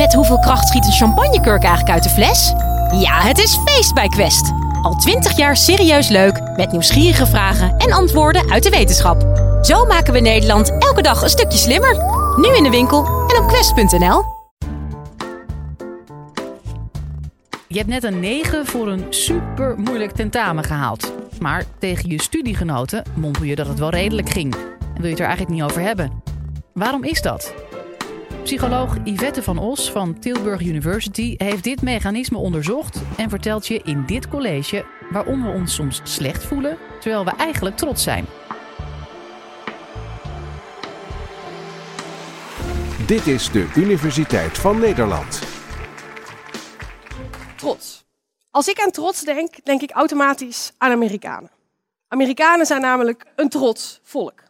Met hoeveel kracht schiet een champagnekurk eigenlijk uit de fles? Ja, het is feest bij Quest. Al twintig jaar serieus leuk, met nieuwsgierige vragen en antwoorden uit de wetenschap. Zo maken we Nederland elke dag een stukje slimmer. Nu in de winkel en op quest.nl. Je hebt net een 9 voor een super moeilijk tentamen gehaald. Maar tegen je studiegenoten mompel je dat het wel redelijk ging. En wil je het er eigenlijk niet over hebben. Waarom is dat? Psycholoog Yvette van Os van Tilburg University heeft dit mechanisme onderzocht en vertelt je in dit college waarom we ons soms slecht voelen terwijl we eigenlijk trots zijn. Dit is de Universiteit van Nederland. Trots. Als ik aan trots denk, denk ik automatisch aan Amerikanen. Amerikanen zijn namelijk een trots volk.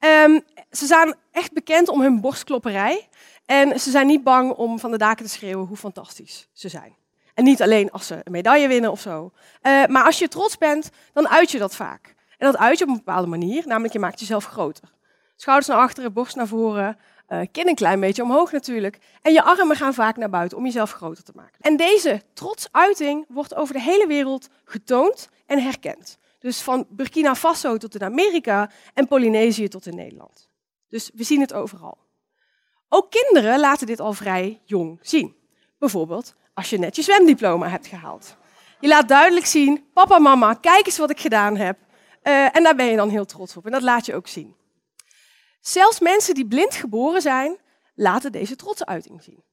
Um, ze zijn echt bekend om hun borstklopperij. En ze zijn niet bang om van de daken te schreeuwen hoe fantastisch ze zijn. En niet alleen als ze een medaille winnen of zo. Uh, maar als je trots bent, dan uit je dat vaak. En dat uit je op een bepaalde manier, namelijk je maakt jezelf groter. Schouders naar achteren, borst naar voren, uh, kin een klein beetje omhoog natuurlijk. En je armen gaan vaak naar buiten om jezelf groter te maken. En deze trotsuiting wordt over de hele wereld getoond en herkend. Dus van Burkina Faso tot in Amerika en Polynesië tot in Nederland. Dus we zien het overal. Ook kinderen laten dit al vrij jong zien. Bijvoorbeeld als je net je zwemdiploma hebt gehaald. Je laat duidelijk zien, papa, mama, kijk eens wat ik gedaan heb. Uh, en daar ben je dan heel trots op. En dat laat je ook zien. Zelfs mensen die blind geboren zijn, laten deze trotsuiting zien.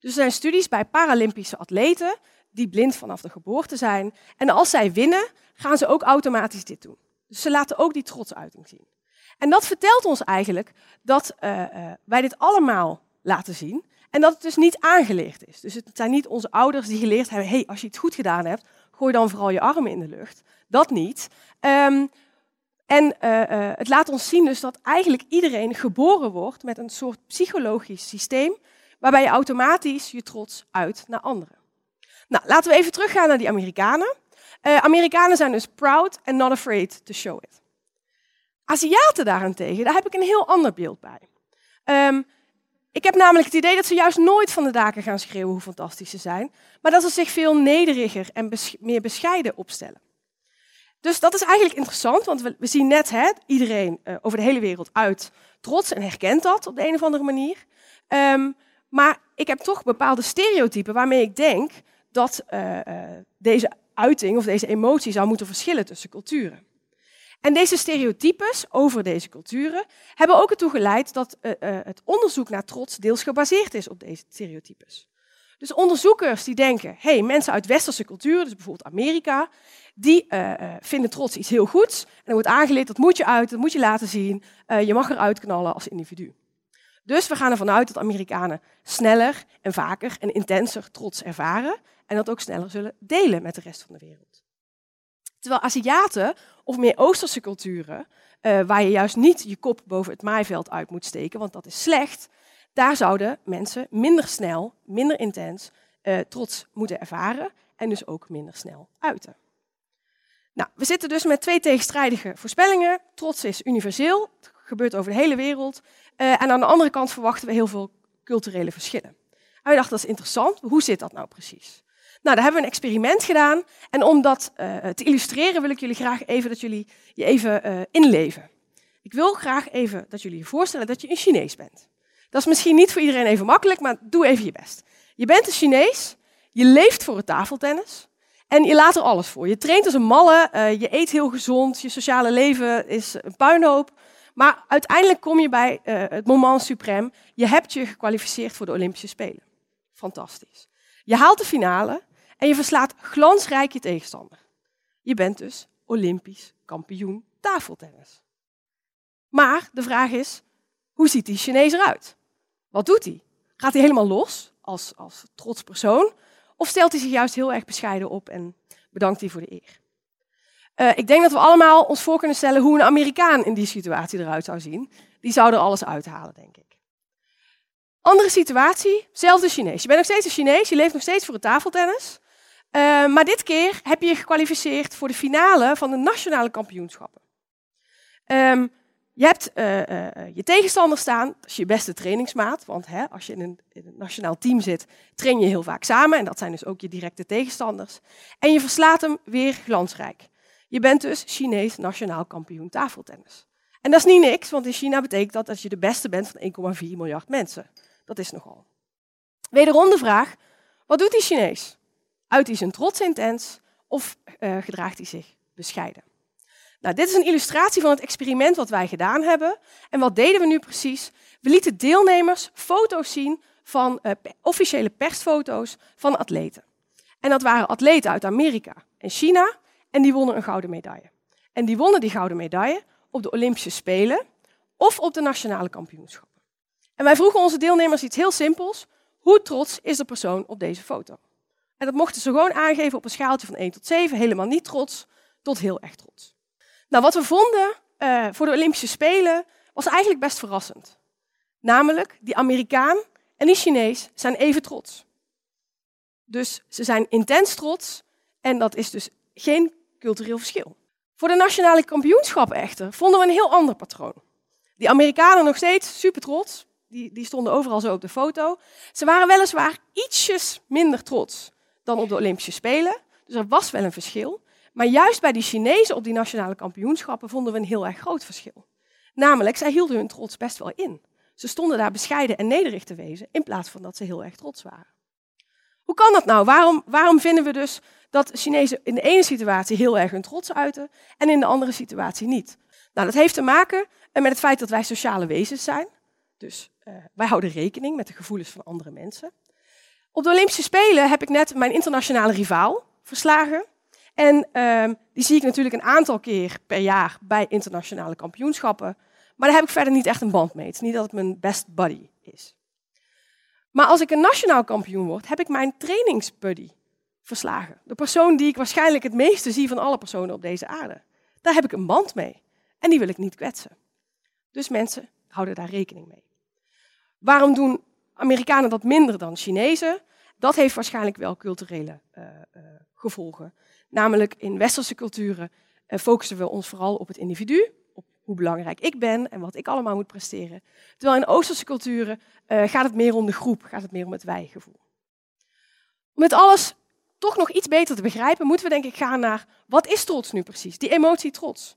Dus er zijn studies bij Paralympische atleten die blind vanaf de geboorte zijn. En als zij winnen, gaan ze ook automatisch dit doen. Dus ze laten ook die trotsuiting zien. En dat vertelt ons eigenlijk dat uh, uh, wij dit allemaal laten zien en dat het dus niet aangeleerd is. Dus het zijn niet onze ouders die geleerd hebben, hey, als je het goed gedaan hebt, gooi dan vooral je armen in de lucht. Dat niet. Um, en uh, het laat ons zien dus dat eigenlijk iedereen geboren wordt met een soort psychologisch systeem waarbij je automatisch je trots uit naar anderen. Nou, laten we even teruggaan naar die Amerikanen. Amerikanen zijn dus proud and not afraid to show it. Aziaten daarentegen, daar heb ik een heel ander beeld bij. Um, ik heb namelijk het idee dat ze juist nooit van de daken gaan schreeuwen hoe fantastisch ze zijn, maar dat ze zich veel nederiger en meer bescheiden opstellen. Dus dat is eigenlijk interessant, want we, we zien net hè, iedereen uh, over de hele wereld uit trots en herkent dat op de een of andere manier. Um, maar ik heb toch bepaalde stereotypen waarmee ik denk dat uh, uh, deze uiting of deze emotie zou moeten verschillen tussen culturen. En deze stereotypes over deze culturen hebben ook ertoe geleid dat uh, het onderzoek naar trots deels gebaseerd is op deze stereotypes. Dus onderzoekers die denken, hey, mensen uit westerse culturen, dus bijvoorbeeld Amerika, die vinden trots iets heel goeds. En er wordt aangeleerd, dat moet je uit, dat moet je laten zien, je mag eruit knallen als individu. Dus we gaan ervan uit dat Amerikanen sneller en vaker en intenser trots ervaren en dat ook sneller zullen delen met de rest van de wereld. Terwijl Aziaten of meer Oosterse culturen, uh, waar je juist niet je kop boven het maaiveld uit moet steken, want dat is slecht, daar zouden mensen minder snel, minder intens uh, trots moeten ervaren en dus ook minder snel uiten. Nou, we zitten dus met twee tegenstrijdige voorspellingen. Trots is universeel, het gebeurt over de hele wereld. Uh, en aan de andere kant verwachten we heel veel culturele verschillen. En we dachten, dat is interessant. Hoe zit dat nou precies? Nou, daar hebben we een experiment gedaan. En om dat uh, te illustreren wil ik jullie graag even dat jullie je even uh, inleven. Ik wil graag even dat jullie je voorstellen dat je een Chinees bent. Dat is misschien niet voor iedereen even makkelijk, maar doe even je best. Je bent een Chinees, je leeft voor het tafeltennis en je laat er alles voor. Je traint als een malle, uh, je eet heel gezond, je sociale leven is een puinhoop. Maar uiteindelijk kom je bij het moment suprême. Je hebt je gekwalificeerd voor de Olympische Spelen. Fantastisch. Je haalt de finale en je verslaat glansrijk je tegenstander. Je bent dus Olympisch kampioen tafeltennis. Maar de vraag is, hoe ziet die Chinees eruit? Wat doet hij? Gaat hij helemaal los als, als trots persoon? Of stelt hij zich juist heel erg bescheiden op en bedankt hij voor de eer? Uh, ik denk dat we allemaal ons voor kunnen stellen hoe een Amerikaan in die situatie eruit zou zien. Die zou er alles uithalen, denk ik. Andere situatie, zelfde Chinees. Je bent nog steeds een Chinees, je leeft nog steeds voor het tafeltennis. Uh, maar dit keer heb je je gekwalificeerd voor de finale van de nationale kampioenschappen. Um, Je hebt uh, uh, je tegenstander staan, dat is je beste trainingsmaat. Want hè, als je in een, in een, nationaal team zit, train je heel vaak samen. En dat zijn dus ook je directe tegenstanders. En je verslaat hem weer glansrijk. Je bent dus Chinees nationaal kampioen tafeltennis. En dat is niet niks, want in China betekent dat dat je de beste bent van 1,4 miljard mensen. Dat is nogal. Wederom de vraag, wat doet die Chinees? Uit hij zijn trots intens of uh, gedraagt hij zich bescheiden? Nou, dit is een illustratie van het experiment wat wij gedaan hebben. En wat deden we nu precies? We lieten deelnemers foto's zien van uh, officiële persfoto's van atleten. En dat waren atleten uit Amerika en China en die wonnen een gouden medaille. En die wonnen die gouden medaille op de Olympische Spelen of op de nationale kampioenschappen. En wij vroegen onze deelnemers iets heel simpels. Hoe trots is de persoon op deze foto? En dat mochten ze gewoon aangeven op een schaaltje van 1 tot 7, helemaal niet trots, tot heel erg trots. Nou, wat we vonden uh, voor de Olympische Spelen was eigenlijk best verrassend. Namelijk, die Amerikaan en die Chinees zijn even trots. Dus ze zijn intens trots en dat is dus geen cultureel verschil. Voor de nationale kampioenschappen echter vonden we een heel ander patroon. Die Amerikanen nog steeds super trots, die, die stonden overal zo op de foto. Ze waren weliswaar ietsjes minder trots dan op de Olympische Spelen, dus er was wel een verschil. Maar juist bij die Chinezen op die nationale kampioenschappen vonden we een heel erg groot verschil. Namelijk, zij hielden hun trots best wel in. Ze stonden daar bescheiden en nederig te wezen, in plaats van dat ze heel erg trots waren. Hoe kan dat nou? Waarom, waarom vinden we dus dat Chinezen in de ene situatie heel erg hun trots uiten en in de andere situatie niet? Nou, dat heeft te maken met het feit dat wij sociale wezens zijn. Dus uh, wij houden rekening met de gevoelens van andere mensen. Op de Olympische Spelen heb ik net mijn internationale rivaal verslagen. En uh, die zie ik natuurlijk een aantal keer per jaar bij internationale kampioenschappen. Maar daar heb ik verder niet echt een band mee. Het is niet dat het mijn best buddy is. Maar als ik een nationaal kampioen word, heb ik mijn trainingsbuddy verslagen. De persoon die ik waarschijnlijk het meeste zie van alle personen op deze aarde. Daar heb ik een band mee. En die wil ik niet kwetsen. Dus mensen houden daar rekening mee. Waarom doen Amerikanen dat minder dan Chinezen? Dat heeft waarschijnlijk wel culturele uh, uh, gevolgen. Namelijk in westerse culturen uh, focussen we ons vooral op het individu, op hoe belangrijk ik ben en wat ik allemaal moet presteren. Terwijl in oosterse culturen gaat het meer om de groep, gaat het meer om het wij-gevoel. Om het alles toch nog iets beter te begrijpen, moeten we denk ik gaan naar wat is trots nu precies? Die emotie trots.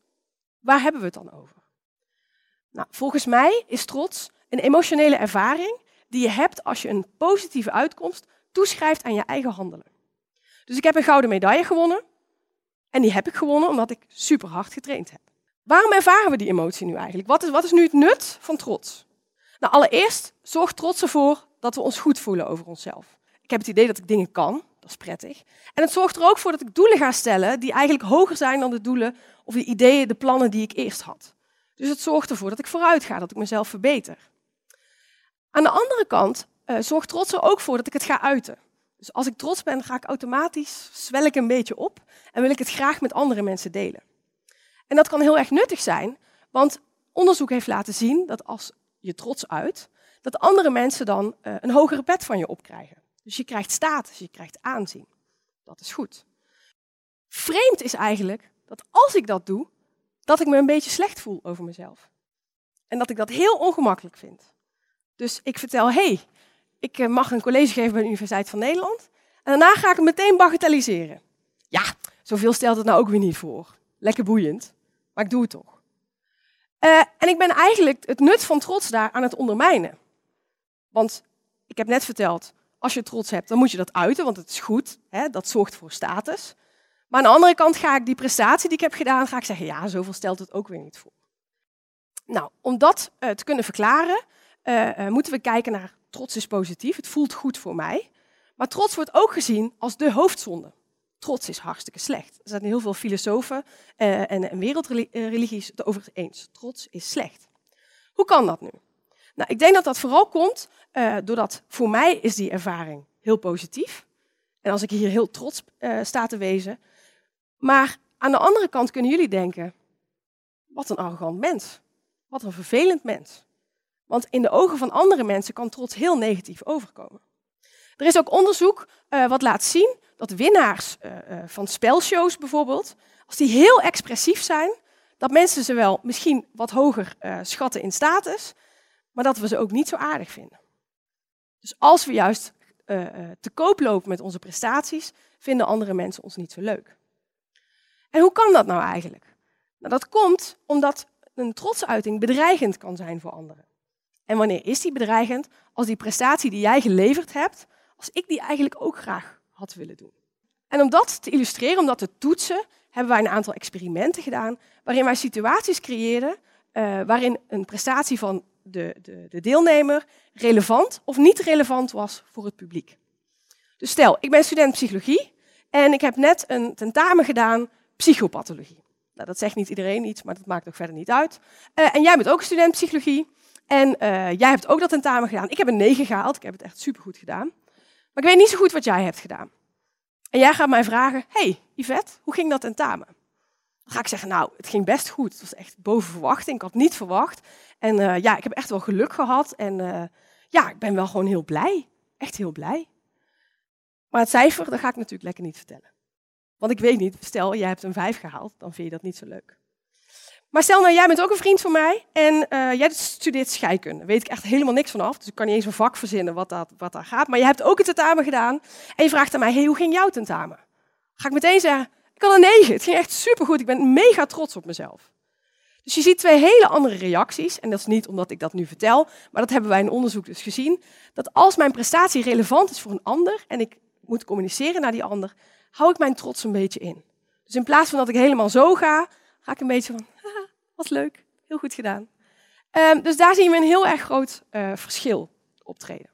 Waar hebben we het dan over? Nou, volgens mij is trots een emotionele ervaring die je hebt als je een positieve uitkomst toeschrijft aan je eigen handelen. Dus ik heb een gouden medaille gewonnen. En die heb ik gewonnen omdat ik super hard getraind heb. Waarom ervaren we die emotie nu eigenlijk? Wat is, wat is nu het nut van trots? Nou, allereerst zorgt trots ervoor dat we ons goed voelen over onszelf. Ik heb het idee dat ik dingen kan, dat is prettig. En het zorgt er ook voor dat ik doelen ga stellen die eigenlijk hoger zijn dan de doelen of de ideeën, de plannen die ik eerst had. Dus het zorgt ervoor dat ik vooruit ga, dat ik mezelf verbeter. Aan de andere kant uh, zorgt trots er ook voor dat ik het ga uiten. Dus als ik trots ben, ga ik automatisch, zwel ik een beetje op en wil ik het graag met andere mensen delen. En dat kan heel erg nuttig zijn, want onderzoek heeft laten zien dat als je trots uit, dat andere mensen dan uh, een hogere pet van je opkrijgen. Dus je krijgt status, je krijgt aanzien. Dat is goed. Vreemd is eigenlijk dat als ik dat doe, dat ik me een beetje slecht voel over mezelf. En dat ik dat heel ongemakkelijk vind. Dus ik vertel, hey, ik eh, mag een college geven bij de Universiteit van Nederland. En daarna ga ik het meteen bagatelliseren. Ja, zoveel stelt het nou ook weer niet voor. Lekker boeiend, maar ik doe het toch. Uh, en ik ben eigenlijk het nut van trots daar aan het ondermijnen. Want ik heb net verteld, als je trots hebt, dan moet je dat uiten, want het is goed. Hè? Dat zorgt voor status. Maar aan de andere kant ga ik die prestatie die ik heb gedaan, ga ik zeggen, ja, zoveel stelt het ook weer niet voor. Nou, om dat uh, te kunnen verklaren, moeten we kijken naar trots is positief, het voelt goed voor mij. Maar trots wordt ook gezien als de hoofdzonde. Trots is hartstikke slecht. Er zijn heel veel filosofen uh, en, wereldreligies het over eens. Trots is slecht. Hoe kan dat nu? Nou, ik denk dat dat vooral komt uh, doordat voor mij is die ervaring heel positief. En als ik hier heel trots uh, sta te wezen. Maar aan de andere kant kunnen jullie denken, wat een arrogant mens. Wat een vervelend mens. Want in de ogen van andere mensen kan trots heel negatief overkomen. Er is ook onderzoek uh, wat laat zien dat winnaars uh, uh, van spelshows bijvoorbeeld, als die heel expressief zijn, dat mensen ze wel misschien wat hoger schatten in status, maar dat we ze ook niet zo aardig vinden. Dus als we juist te koop lopen met onze prestaties, vinden andere mensen ons niet zo leuk. En hoe kan dat nou eigenlijk? Nou, dat komt omdat een trotsuiting bedreigend kan zijn voor anderen. En wanneer is die bedreigend? Als die prestatie die jij geleverd hebt, als ik die eigenlijk ook graag had willen doen. En om dat te illustreren, om dat te toetsen, hebben wij een aantal experimenten gedaan waarin wij situaties creëerden uh, waarin een prestatie van de, de, de deelnemer relevant of niet relevant was voor het publiek. Dus stel, ik ben student psychologie en ik heb net een tentamen gedaan psychopathologie. Nou, dat zegt niet iedereen iets, maar dat maakt ook verder niet uit. Uh, en jij bent ook student psychologie en uh, jij hebt ook dat tentamen gedaan. Ik heb een 9 gehaald, ik heb het echt supergoed gedaan. Maar ik weet niet zo goed wat jij hebt gedaan. En jij gaat mij vragen, hey Yvette, hoe ging dat tentamen? Dan ga ik zeggen, nou, het ging best goed. Het was echt boven verwachting. Ik had niet verwacht. En uh, ja, ik heb echt wel geluk gehad. En uh, ja, ik ben wel gewoon heel blij. Echt heel blij. Maar het cijfer, dat ga ik natuurlijk lekker niet vertellen. Want ik weet niet, stel, jij hebt een 5 gehaald, dan vind je dat niet zo leuk. Maar stel nou, jij bent ook een vriend van mij en uh, jij studeert scheikunde. Daar weet ik echt helemaal niks van af, dus ik kan niet eens een vak verzinnen wat, dat, wat daar gaat. Maar je hebt ook een tentamen gedaan en je vraagt aan mij, hey, hoe ging jouw tentamen? Ga ik meteen zeggen, ik had een 9. Het ging echt supergoed. Ik ben mega trots op mezelf. Dus je ziet twee hele andere reacties. En dat is niet omdat ik dat nu vertel, maar dat hebben wij in onderzoek dus gezien. Dat als mijn prestatie relevant is voor een ander en ik moet communiceren naar die ander, hou ik mijn trots een beetje in. Dus in plaats van dat ik helemaal zo ga, ga ik een beetje van, leuk, heel goed gedaan. Um, dus daar zien we een heel erg groot uh, verschil optreden.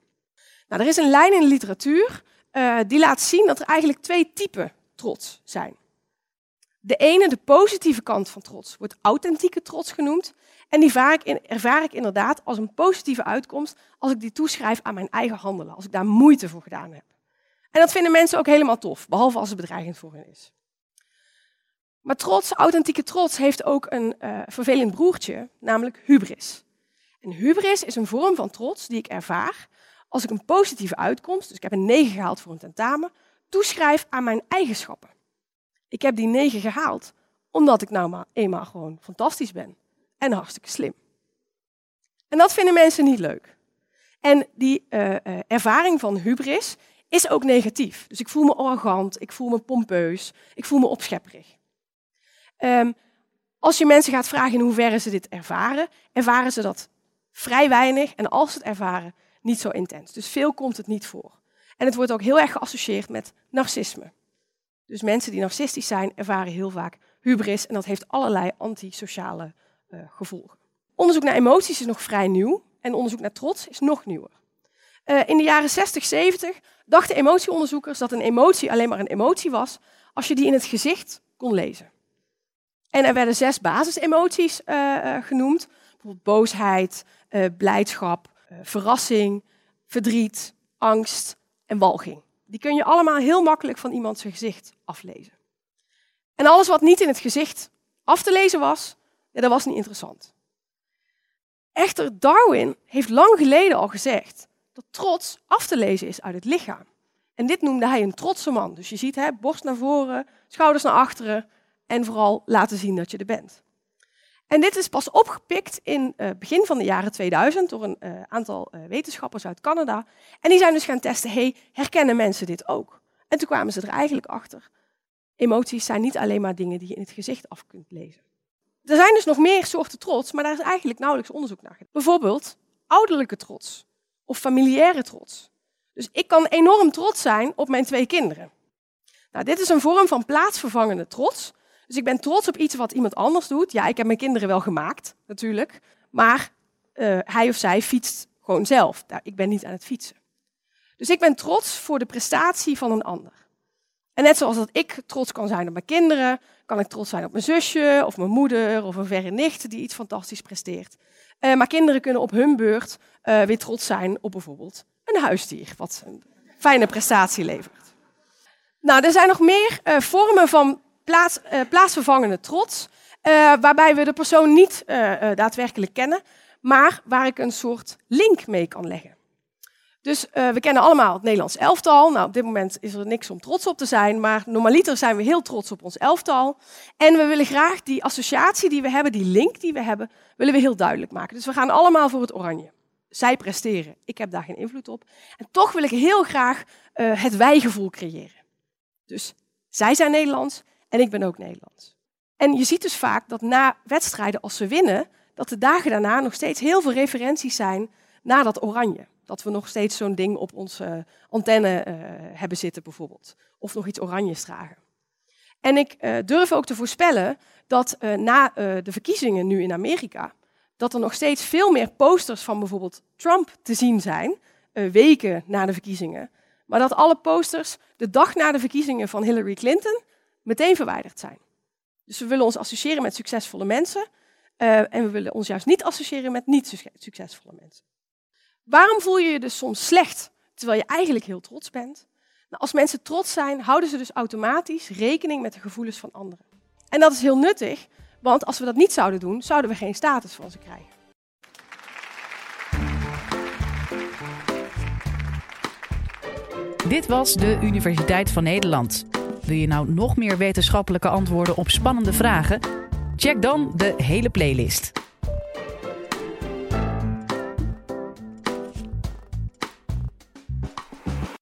Nou, er is een lijn in de literatuur uh, die laat zien dat er eigenlijk twee typen trots zijn. De ene, de positieve kant van trots, wordt authentieke trots genoemd. En die ervaar ik inderdaad als een positieve uitkomst als ik die toeschrijf aan mijn eigen handelen, als ik daar moeite voor gedaan heb. En dat vinden mensen ook helemaal tof, behalve als het bedreigend voor hen is. Maar trots, authentieke trots, heeft ook een uh, vervelend broertje, namelijk hubris. En hubris is een vorm van trots die ik ervaar als ik een positieve uitkomst, dus ik heb een 9 gehaald voor een tentamen, toeschrijf aan mijn eigenschappen. Ik heb die 9 gehaald omdat ik nou maar eenmaal gewoon fantastisch ben en hartstikke slim. En dat vinden mensen niet leuk. En die uh, uh, ervaring van hubris is ook negatief. Dus ik voel me arrogant, ik voel me pompeus, ik voel me opschepperig. Um, als je mensen gaat vragen in hoeverre ze dit ervaren, ervaren ze dat vrij weinig en als ze het ervaren, niet zo intens. Dus veel komt het niet voor. En het wordt ook heel erg geassocieerd met narcisme. Dus mensen die narcistisch zijn, ervaren heel vaak hubris en dat heeft allerlei antisociale uh, gevolgen. Onderzoek naar emoties is nog vrij nieuw en onderzoek naar trots is nog nieuwer. Uh, in de jaren 60, 70 dachten emotieonderzoekers dat een emotie alleen maar een emotie was als je die in het gezicht kon lezen. En er werden zes basisemoties uh, genoemd. Bijvoorbeeld boosheid, uh, blijdschap, verrassing, verdriet, angst en walging. Die kun je allemaal heel makkelijk van iemand zijn gezicht aflezen. En alles wat niet in het gezicht af te lezen was, ja, dat was niet interessant. Echter, Darwin heeft lang geleden al gezegd dat trots af te lezen is uit het lichaam. En dit noemde hij een trotse man. Dus je ziet, hè, borst naar voren, schouders naar achteren en vooral laten zien dat je er bent. En dit is pas opgepikt in het uh, begin van de jaren 2000 door een uh, aantal uh, wetenschappers uit Canada. En die zijn dus gaan testen, hey, herkennen mensen dit ook? En toen kwamen ze er eigenlijk achter. Emoties zijn niet alleen maar dingen die je in het gezicht af kunt lezen. Er zijn dus nog meer soorten trots, maar daar is eigenlijk nauwelijks onderzoek naar gedaan. Bijvoorbeeld ouderlijke trots of familiaire trots. Dus ik kan enorm trots zijn op mijn twee kinderen. Nou, dit is een vorm van plaatsvervangende trots. Dus ik ben trots op iets wat iemand anders doet. Ja, ik heb mijn kinderen wel gemaakt, natuurlijk. Maar uh, hij of zij fietst gewoon zelf. Nou, ik ben niet aan het fietsen. Dus ik ben trots voor de prestatie van een ander. En net zoals dat ik trots kan zijn op mijn kinderen, kan ik trots zijn op mijn zusje of mijn moeder of een verre nicht die iets fantastisch presteert. Uh, maar kinderen kunnen op hun beurt uh, weer trots zijn op bijvoorbeeld een huisdier, wat een fijne prestatie levert. Nou, er zijn nog meer vormen van plaats, plaatsvervangende trots, waarbij we de persoon niet daadwerkelijk kennen, maar waar ik een soort link mee kan leggen. Dus uh, we kennen allemaal het Nederlands elftal. Nou, op dit moment is er niks om trots op te zijn, maar normaliter zijn we heel trots op ons elftal. En we willen graag die associatie die we hebben, die link die we hebben, willen we heel duidelijk maken. Dus we gaan allemaal voor het oranje. Zij presteren, ik heb daar geen invloed op. En toch wil ik heel graag uh, het wijgevoel creëren. Dus zij zijn Nederlands en ik ben ook Nederlands. En je ziet dus vaak dat na wedstrijden, als ze winnen, dat de dagen daarna nog steeds heel veel referenties zijn naar dat oranje. Dat we nog steeds zo'n ding op onze antenne uh, hebben zitten bijvoorbeeld. Of nog iets oranjes dragen. En ik uh, durf ook te voorspellen dat na de verkiezingen nu in Amerika, dat er nog steeds veel meer posters van bijvoorbeeld Trump te zien zijn, weken na de verkiezingen. Maar dat alle posters de dag na de verkiezingen van Hillary Clinton meteen verwijderd zijn. Dus we willen ons associëren met succesvolle mensen en we willen ons juist niet associëren met niet succesvolle mensen. Waarom voel je je dus soms slecht, terwijl je eigenlijk heel trots bent? Nou, als mensen trots zijn, houden ze dus automatisch rekening met de gevoelens van anderen. En dat is heel nuttig, want als we dat niet zouden doen, zouden we geen status van ze krijgen. Dit was de Universiteit van Nederland. Wil je nou nog meer wetenschappelijke antwoorden op spannende vragen? Check dan de hele playlist.